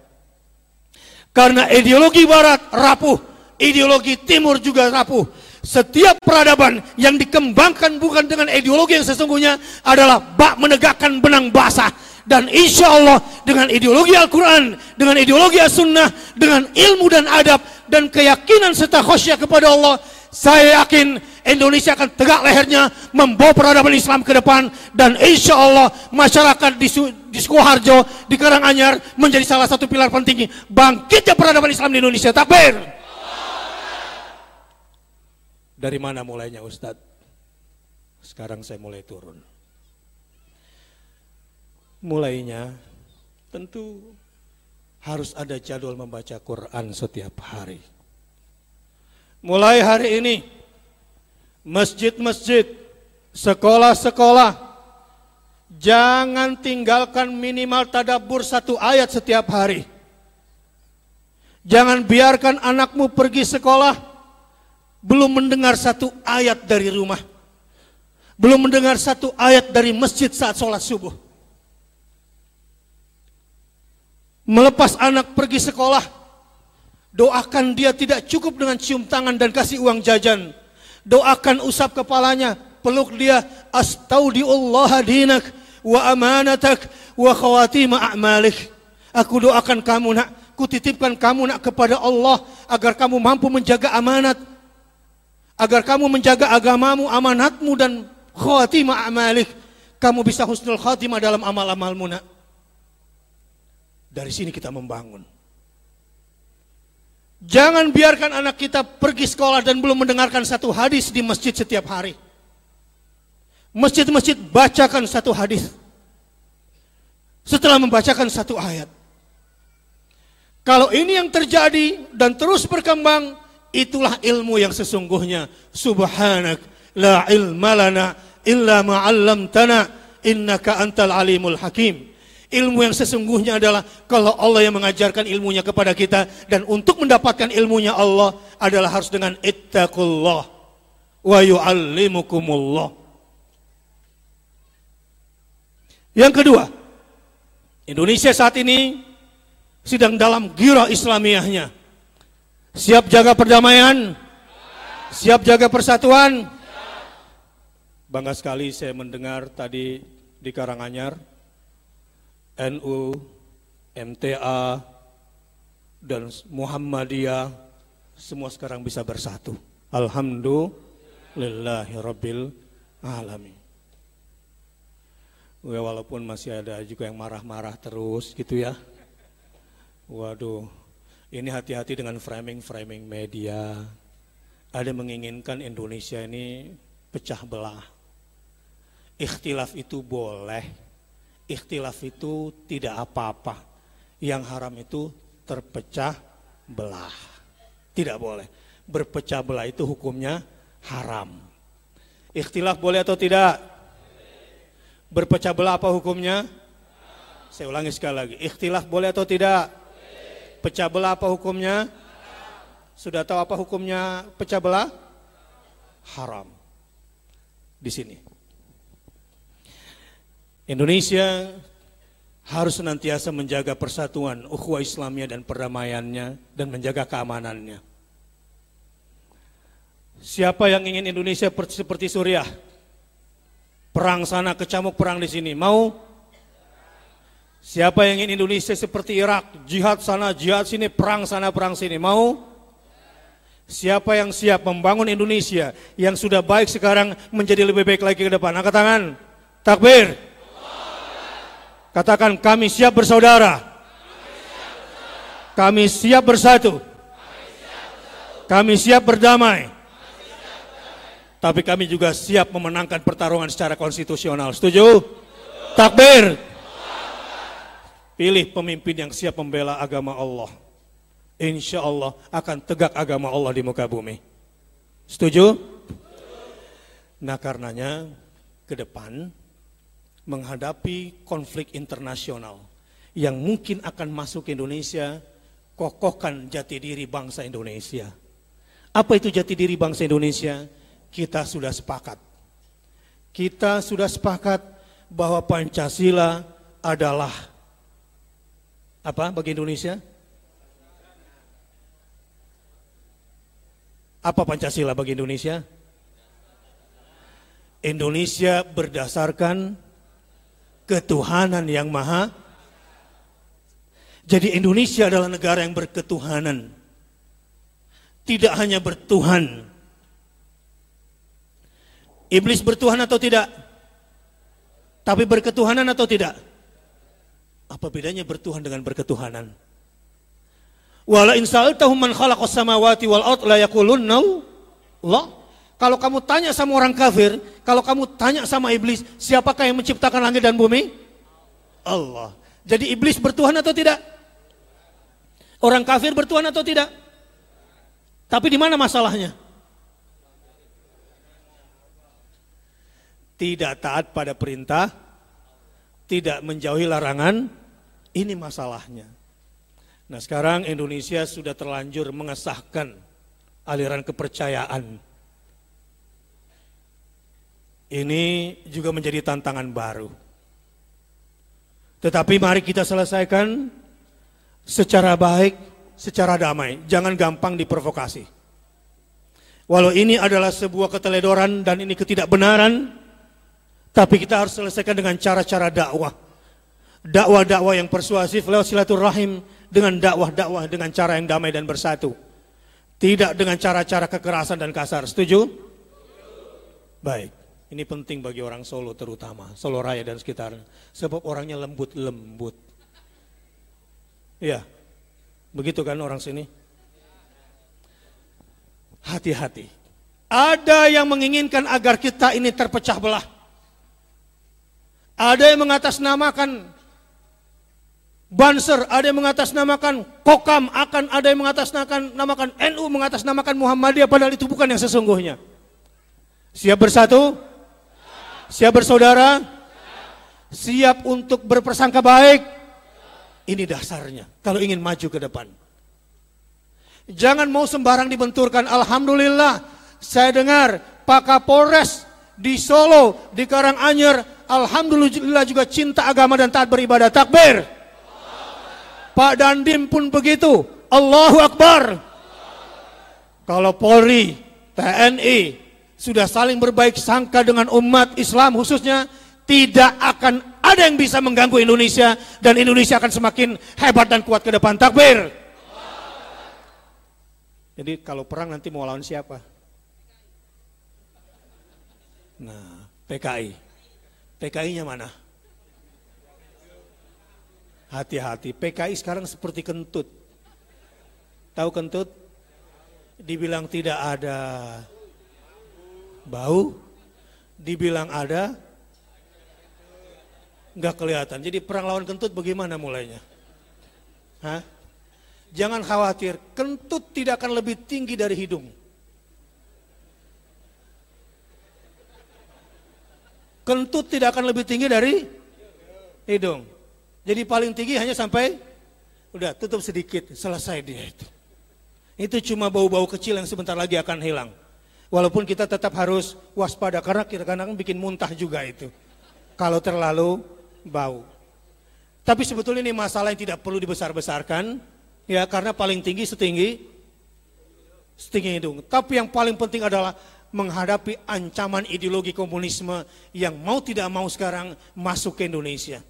S1: karena ideologi Barat rapuh, ideologi Timur juga rapuh. Setiap peradaban yang dikembangkan bukan dengan ideologi yang sesungguhnya adalah bak menegakkan benang basah dan insya Allah dengan ideologi Al-Quran, dengan ideologi As-Sunnah, dengan ilmu dan adab, dan keyakinan serta khosyah kepada Allah, saya yakin Indonesia akan tegak lehernya membawa peradaban Islam ke depan dan insya Allah masyarakat di, di Sukoharjo, di Karanganyar menjadi salah satu pilar penting bangkitnya peradaban Islam di Indonesia. Takbir! Dari mana mulainya Ustadz? Sekarang saya mulai turun mulainya tentu harus ada jadwal membaca Quran setiap hari. Mulai hari ini, masjid-masjid, sekolah-sekolah, Jangan tinggalkan minimal tadabur satu ayat setiap hari. Jangan biarkan anakmu pergi sekolah belum mendengar satu ayat dari rumah. Belum mendengar satu ayat dari masjid saat sholat subuh. Melepas anak pergi sekolah, doakan dia tidak cukup dengan cium tangan dan kasih uang jajan. Doakan usap kepalanya, peluk dia, astaudiullah dinak wa amanatak wa khawatima a'malik. Aku doakan kamu nak, kutitipkan kamu nak kepada Allah agar kamu mampu menjaga amanat, agar kamu menjaga agamamu, amanatmu dan khawatima a'malik. Kamu bisa husnul khatimah dalam amal-amalmu nak. Dari sini kita membangun. Jangan biarkan anak kita pergi sekolah dan belum mendengarkan satu hadis di masjid setiap hari. Masjid-masjid bacakan satu hadis. Setelah membacakan satu ayat. Kalau ini yang terjadi dan terus berkembang, itulah ilmu yang sesungguhnya. Subhanak la ilma lana illa ma'allamtana innaka antal alimul hakim. Ilmu yang sesungguhnya adalah kalau Allah yang mengajarkan ilmunya kepada kita dan untuk mendapatkan ilmunya Allah adalah harus dengan ittaqullah wa yu'allimukumullah. Yang kedua, Indonesia saat ini sedang dalam gira Islamiyahnya. Siap jaga perdamaian? Siap jaga persatuan? Bangga sekali saya mendengar tadi di Karanganyar NU, MTA, dan Muhammadiyah semua sekarang bisa bersatu. Alhamdulillahirabbil alamin. Ya, walaupun masih ada juga yang marah-marah terus gitu ya. Waduh, ini hati-hati dengan framing-framing media. Ada menginginkan Indonesia ini pecah belah. Ikhtilaf itu boleh, ikhtilaf itu tidak apa-apa. Yang haram itu terpecah belah. Tidak boleh. Berpecah belah itu hukumnya haram. Ikhtilaf boleh atau tidak? Berpecah belah apa hukumnya? Saya ulangi sekali lagi. Ikhtilaf boleh atau tidak? Pecah belah apa hukumnya? Sudah tahu apa hukumnya pecah belah? Haram. Di sini. Indonesia harus senantiasa menjaga persatuan ukhuwah Islamnya dan perdamaiannya dan menjaga keamanannya. Siapa yang ingin Indonesia seperti Suriah? Perang sana kecamuk perang di sini. Mau? Siapa yang ingin Indonesia seperti Irak? Jihad sana, jihad sini, perang sana, perang sini. Mau? Siapa yang siap membangun Indonesia yang sudah baik sekarang menjadi lebih baik lagi ke depan? Angkat tangan. Takbir. Katakan kami siap bersaudara. Kami siap bersatu. Kami siap berdamai. Tapi kami juga siap memenangkan pertarungan secara konstitusional. Setuju? Takbir. Pilih pemimpin yang siap membela agama Allah. Insya Allah akan tegak agama Allah di muka bumi. Setuju? Nah karenanya ke depan menghadapi konflik internasional yang mungkin akan masuk ke Indonesia, kokohkan jati diri bangsa Indonesia. Apa itu jati diri bangsa Indonesia? Kita sudah sepakat. Kita sudah sepakat bahwa Pancasila adalah apa bagi Indonesia? Apa Pancasila bagi Indonesia? Indonesia berdasarkan ketuhanan yang maha. Jadi Indonesia adalah negara yang berketuhanan. Tidak hanya bertuhan. Iblis bertuhan atau tidak? Tapi berketuhanan atau tidak? Apa bedanya bertuhan dengan berketuhanan? Wala in sa'altahum man khalaqas samawati wal ard la yaqulunna Allah. Kalau kamu tanya sama orang kafir, kalau kamu tanya sama iblis, siapakah yang menciptakan langit dan bumi? Allah. Jadi iblis bertuhan atau tidak? Orang kafir bertuhan atau tidak? Tapi di mana masalahnya? Tidak taat pada perintah tidak menjauhi larangan, ini masalahnya. Nah sekarang Indonesia sudah terlanjur mengesahkan aliran kepercayaan. Ini juga menjadi tantangan baru. Tetapi mari kita selesaikan secara baik, secara damai. Jangan gampang diprovokasi. Walau ini adalah sebuah keteledoran dan ini ketidakbenaran, tapi kita harus selesaikan dengan cara-cara dakwah. Dakwah-dakwah yang persuasif lewat silaturahim dengan dakwah-dakwah dengan cara yang damai dan bersatu. Tidak dengan cara-cara kekerasan dan kasar. Setuju? Baik. Ini penting bagi orang Solo terutama, Solo Raya dan sekitarnya. Sebab orangnya lembut-lembut. Iya. Begitu kan orang sini? hati-hati. Ada yang menginginkan agar kita ini terpecah belah. Ada yang mengatasnamakan Banser, ada yang mengatasnamakan Kokam, akan ada yang mengatasnamakan namakan NU, mengatasnamakan Muhammadiyah, padahal itu bukan yang sesungguhnya. Siap bersatu? Siap bersaudara? Siap untuk berpersangka baik? Ini dasarnya, kalau ingin maju ke depan. Jangan mau sembarang dibenturkan. Alhamdulillah, saya dengar Pak Kapolres di Solo, di Karanganyar, Alhamdulillah juga cinta agama dan taat beribadah. Takbir. Pak Dandim pun begitu. Allahu Akbar. Kalau Polri, TNI sudah saling berbaik sangka dengan umat Islam khususnya, tidak akan ada yang bisa mengganggu Indonesia dan Indonesia akan semakin hebat dan kuat ke depan. Takbir. Jadi kalau perang nanti mau lawan siapa? Nah, PKI. PKI-nya mana? Hati-hati, PKI sekarang seperti kentut. Tahu kentut? Dibilang tidak ada bau, dibilang ada, nggak kelihatan. Jadi perang lawan kentut bagaimana mulainya? Hah? Jangan khawatir, kentut tidak akan lebih tinggi dari hidung. Kentut tidak akan lebih tinggi dari hidung. Jadi paling tinggi hanya sampai udah tutup sedikit, selesai dia itu. Itu cuma bau-bau kecil yang sebentar lagi akan hilang. Walaupun kita tetap harus waspada karena kita kadang bikin muntah juga itu. Kalau terlalu bau. Tapi sebetulnya ini masalah yang tidak perlu dibesar-besarkan Ya, karena paling tinggi setinggi setinggi hidung. Tapi yang paling penting adalah menghadapi ancaman ideologi komunisme yang mau tidak mau sekarang masuk ke Indonesia.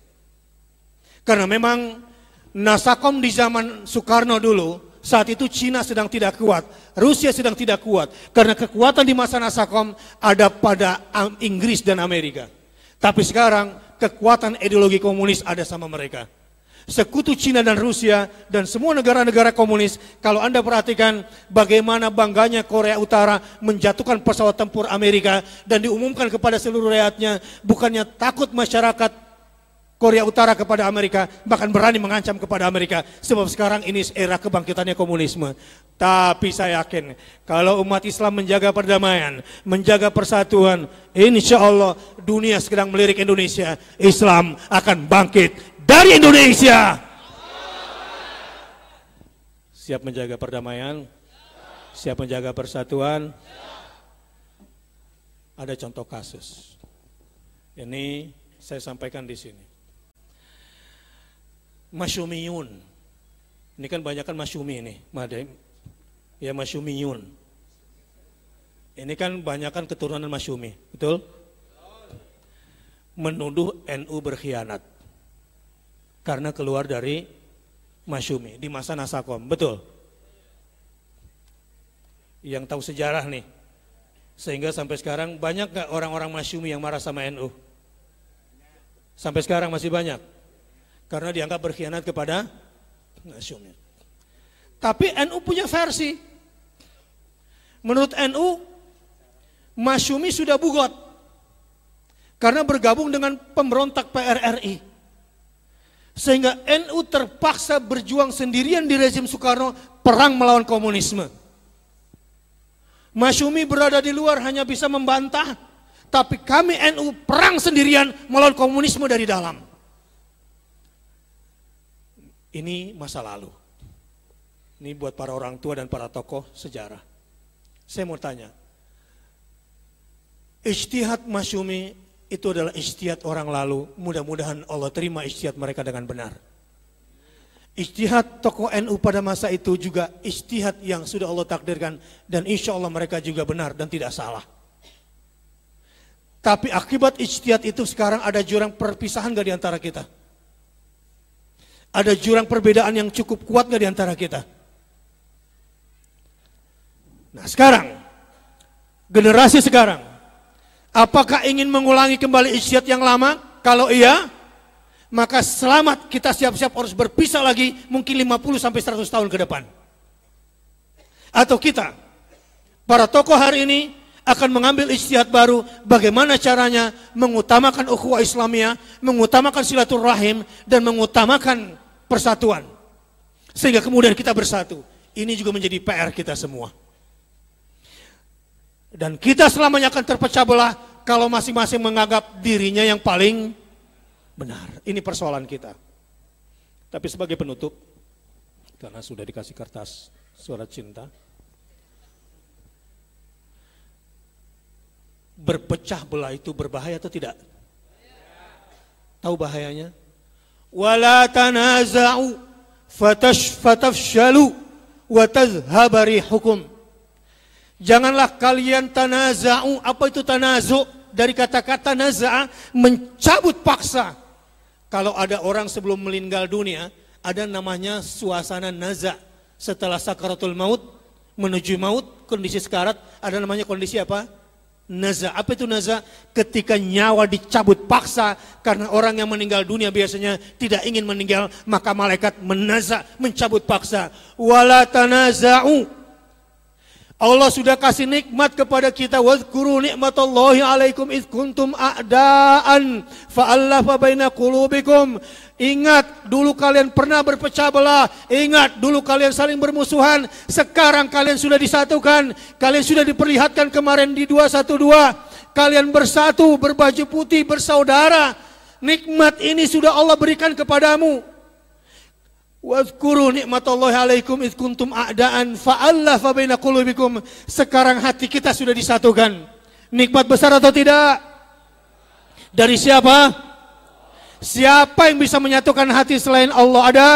S1: Karena memang Nasakom di zaman Soekarno dulu, saat itu Cina sedang tidak kuat, Rusia sedang tidak kuat. Karena kekuatan di masa Nasakom ada pada Inggris dan Amerika. Tapi sekarang kekuatan ideologi komunis ada sama mereka sekutu Cina dan Rusia dan semua negara-negara komunis. Kalau Anda perhatikan bagaimana bangganya Korea Utara menjatuhkan pesawat tempur Amerika dan diumumkan kepada seluruh rakyatnya, bukannya takut masyarakat Korea Utara kepada Amerika, bahkan berani mengancam kepada Amerika. Sebab sekarang ini era kebangkitannya komunisme. Tapi saya yakin, kalau umat Islam menjaga perdamaian, menjaga persatuan, insya Allah dunia sedang melirik Indonesia, Islam akan bangkit dari Indonesia. Siap menjaga perdamaian? Siap menjaga persatuan? Ada contoh kasus. Ini saya sampaikan di sini. Masyumiyun. Ini kan banyak kan masyumi ini, Madem. Ya masyumiyun. Ini kan banyak kan keturunan masyumi, betul? Menuduh NU berkhianat karena keluar dari Masyumi di masa Nasakom. Betul? Yang tahu sejarah nih. Sehingga sampai sekarang banyak gak orang-orang Masyumi yang marah sama NU? Sampai sekarang masih banyak. Karena dianggap berkhianat kepada Masyumi. Tapi NU punya versi. Menurut NU, Masyumi sudah bugot. Karena bergabung dengan pemberontak PRRI. Sehingga NU terpaksa berjuang sendirian di rezim Soekarno perang melawan komunisme. Masyumi berada di luar hanya bisa membantah, tapi kami NU perang sendirian melawan komunisme dari dalam. Ini masa lalu. Ini buat para orang tua dan para tokoh sejarah. Saya mau tanya, Ijtihad Masyumi itu adalah ijtihad orang lalu. Mudah-mudahan Allah terima ijtihad mereka dengan benar. Ijtihad tokoh NU pada masa itu juga ijtihad yang sudah Allah takdirkan dan insya Allah mereka juga benar dan tidak salah. Tapi akibat ijtihad itu sekarang ada jurang perpisahan gak di antara kita? Ada jurang perbedaan yang cukup kuat gak di antara kita? Nah sekarang, generasi sekarang, Apakah ingin mengulangi kembali ijtihad yang lama? Kalau iya, maka selamat kita siap-siap harus berpisah lagi mungkin 50 sampai 100 tahun ke depan. Atau kita, para tokoh hari ini akan mengambil ijtihad baru bagaimana caranya mengutamakan ukhuwah Islamiyah, mengutamakan silaturahim dan mengutamakan persatuan. Sehingga kemudian kita bersatu. Ini juga menjadi PR kita semua. Dan kita selamanya akan terpecah belah kalau masing-masing menganggap dirinya yang paling benar. Ini persoalan kita. Tapi sebagai penutup, karena sudah dikasih kertas surat cinta, berpecah belah itu berbahaya atau tidak? Tahu bahayanya? Wala tanaza'u fatafshalu wa tazhabari hukum. Janganlah kalian tanaza'u. Apa itu tanazu? Dari kata-kata naza'a, mencabut paksa. Kalau ada orang sebelum meninggal dunia, ada namanya suasana naza. Setelah sakaratul maut, menuju maut, kondisi sekarat, ada namanya kondisi apa? Naza. Apa itu naza? Ketika nyawa dicabut paksa karena orang yang meninggal dunia biasanya tidak ingin meninggal, maka malaikat menaza, mencabut paksa. Wala tanaza'u Allah sudah kasih nikmat kepada kita. Wadhkuru nikmatallahi alaikum id kuntum a'daan fa'allafa baina qulubikum. Ingat dulu kalian pernah berpecah belah. Ingat dulu kalian saling bermusuhan. Sekarang kalian sudah disatukan. Kalian sudah diperlihatkan kemarin di 212. Kalian bersatu, berbaju putih, bersaudara. Nikmat ini sudah Allah berikan kepadamu. Wadhkuru nikmatallahi alaikum id kuntum a'daan fa'allafa baina qulubikum. Sekarang hati kita sudah disatukan. Nikmat besar atau tidak? Dari siapa? Siapa yang bisa menyatukan hati selain Allah ada?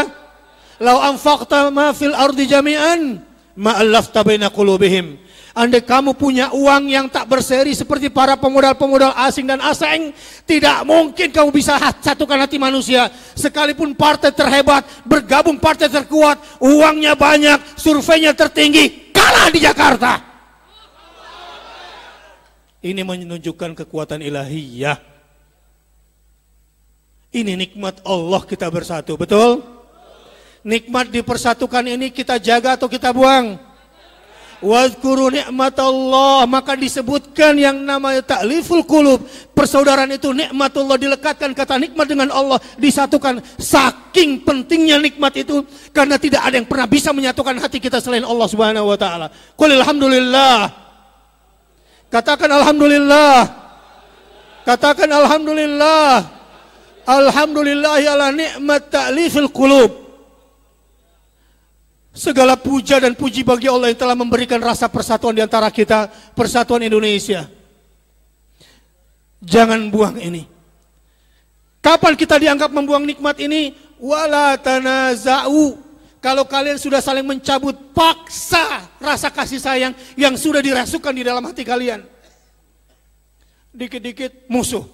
S1: Lau anfaqta ma fil ardi jami'an ma'allafta baina qulubihim. Andai kamu punya uang yang tak berseri seperti para pemodal-pemodal asing dan asing, tidak mungkin kamu bisa satukan hati manusia. Sekalipun partai terhebat, bergabung partai terkuat, uangnya banyak, surveinya tertinggi, kalah di Jakarta. Ini menunjukkan kekuatan ilahiyah. Ini nikmat Allah kita bersatu, betul? Nikmat dipersatukan ini kita jaga atau kita buang? Wadhkuru nikmat Allah maka disebutkan yang namanya ta'liful qulub. Persaudaraan itu nikmat Allah dilekatkan kata nikmat dengan Allah disatukan. Saking pentingnya nikmat itu karena tidak ada yang pernah bisa menyatukan hati kita selain Allah Subhanahu wa taala. Qul alhamdulillah. Katakan alhamdulillah. Katakan alhamdulillah. Alhamdulillah ala nikmat ta'lifil qulub. Segala puja dan puji bagi Allah yang telah memberikan rasa persatuan di antara kita, persatuan Indonesia. Jangan buang ini. Kapan kita dianggap membuang nikmat ini? Wala tanaza'u. Kalau kalian sudah saling mencabut paksa rasa kasih sayang yang sudah dirasukan di dalam hati kalian. Dikit-dikit musuh.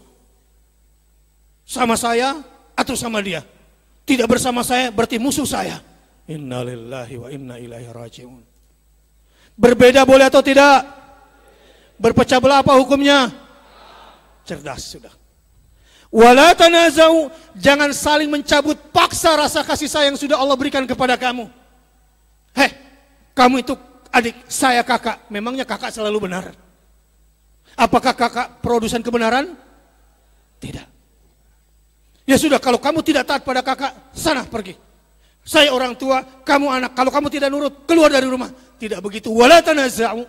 S1: Sama saya atau sama dia. Tidak bersama saya berarti musuh saya. Innalillahi wa inna ilaihi rajiun. Berbeda boleh atau tidak? Berpecah belah apa hukumnya? Cerdas sudah. Wala tanazau, jangan saling mencabut paksa rasa kasih sayang sudah Allah berikan kepada kamu. Heh, kamu itu adik saya kakak, memangnya kakak selalu benar? Apakah kakak produsen kebenaran? Tidak. Ya sudah, kalau kamu tidak taat pada kakak, sana pergi. Saya orang tua, kamu anak. Kalau kamu tidak nurut, keluar dari rumah. Tidak begitu. Wala tanaza'u.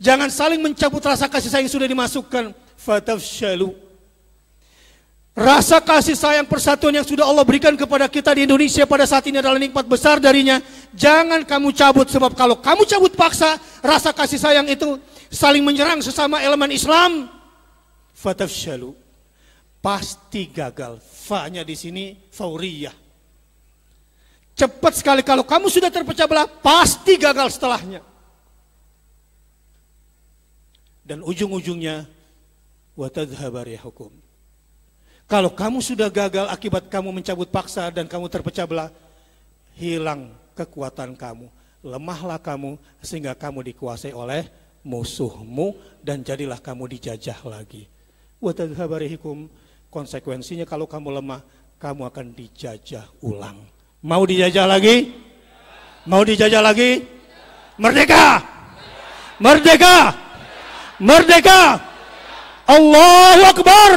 S1: Jangan saling mencabut rasa kasih sayang yang sudah dimasukkan. Fatafshalu. Rasa kasih sayang persatuan yang sudah Allah berikan kepada kita di Indonesia pada saat ini adalah nikmat besar darinya. Jangan kamu cabut sebab kalau kamu cabut paksa rasa kasih sayang itu saling menyerang sesama elemen Islam. Fatafshalu. Pasti gagal. Fa-nya di sini fauriyah. Cepat sekali kalau kamu sudah terpecah belah pasti gagal setelahnya. Dan ujung-ujungnya watadhabari hukum kalau kamu sudah gagal akibat kamu mencabut paksa dan kamu terpecah belah, hilang kekuatan kamu. Lemahlah kamu sehingga kamu dikuasai oleh musuhmu dan jadilah kamu dijajah lagi. Watadhabarihikum konsekuensinya kalau kamu lemah, kamu akan dijajah ulang. Mau dijajah lagi? Mau dijajah lagi? Merdeka! Merdeka! Merdeka! Allahu Akbar!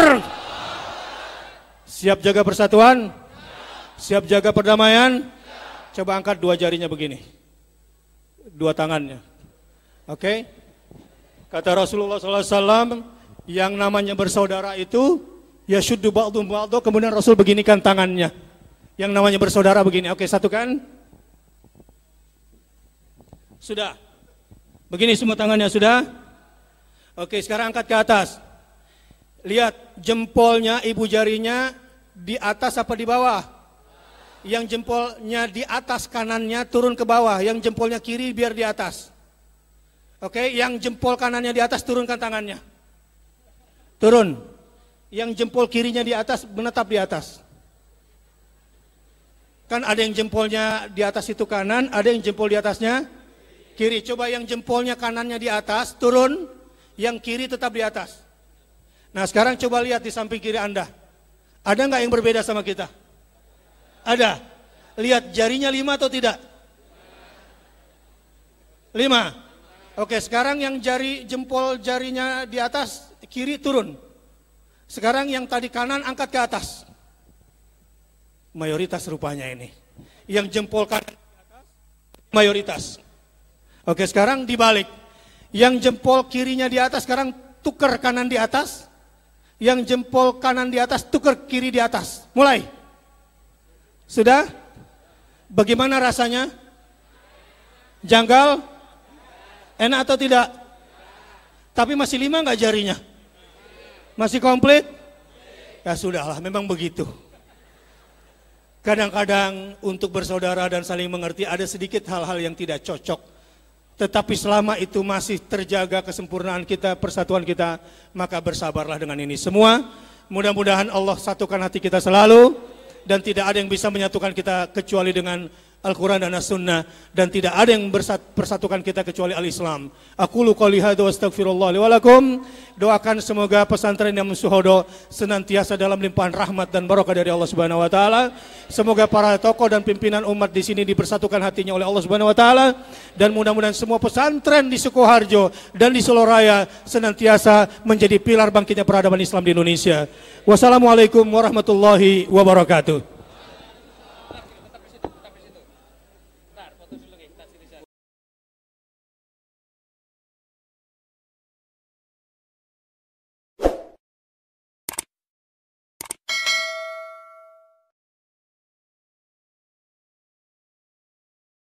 S1: Siap jaga persatuan? Siap jaga perdamaian? Coba angkat dua jarinya begini. Dua tangannya. Oke? Okay? Kata Rasulullah SAW, yang namanya bersaudara itu, ya syuddu ba'du ba'du, kemudian Rasul beginikan tangannya. Yang namanya bersaudara begini. Oke, okay, satukan. Sudah. Begini semua tangannya, sudah? Oke, sekarang angkat ke atas. Lihat jempolnya, ibu jarinya di atas apa di bawah? Yang jempolnya di atas kanannya turun ke bawah, yang jempolnya kiri biar di atas. Oke, yang jempol kanannya di atas turunkan tangannya. Turun. Yang jempol kirinya di atas menetap di atas. Kan ada yang jempolnya di atas itu kanan, ada yang jempol di atasnya kiri. Coba yang jempolnya kanannya di atas turun, yang kiri tetap di atas. Nah sekarang coba lihat di samping kiri Anda. Ada nggak yang berbeda sama kita? Ada. Lihat jarinya lima atau tidak? Lima. Oke, sekarang yang jari jempol jarinya di atas kiri turun. Sekarang yang tadi kanan angkat ke atas. Mayoritas rupanya ini. Yang jempol kanan mayoritas. Oke, sekarang dibalik. Yang jempol kirinya di atas sekarang tukar kanan di atas yang jempol kanan di atas, tukar kiri di atas. Mulai. Sudah? Bagaimana rasanya? Janggal? Enak atau tidak? Tapi masih lima nggak jarinya? Masih komplit? Ya sudahlah, memang begitu. Kadang-kadang untuk bersaudara dan saling mengerti ada sedikit hal-hal yang tidak cocok tetapi selama itu masih terjaga kesempurnaan kita, persatuan kita, maka bersabarlah dengan ini semua. Mudah-mudahan Allah satukan hati kita selalu dan tidak ada yang bisa menyatukan kita kecuali dengan Al-Quran dan As-Sunnah dan tidak ada yang bersatukan kita kecuali Al-Islam. Aku lu qouli hadza astaghfirullah. Doakan semoga pesantren yang Suhodo senantiasa dalam limpahan rahmat dan barokah dari Allah Subhanahu wa taala. Semoga para tokoh dan pimpinan umat di sini dipersatukan hatinya oleh Allah Subhanahu wa taala dan mudah-mudahan semua pesantren di Sukoharjo dan di Solo Raya senantiasa menjadi pilar bangkitnya peradaban Islam di Indonesia. Wassalamualaikum warahmatullahi wabarakatuh.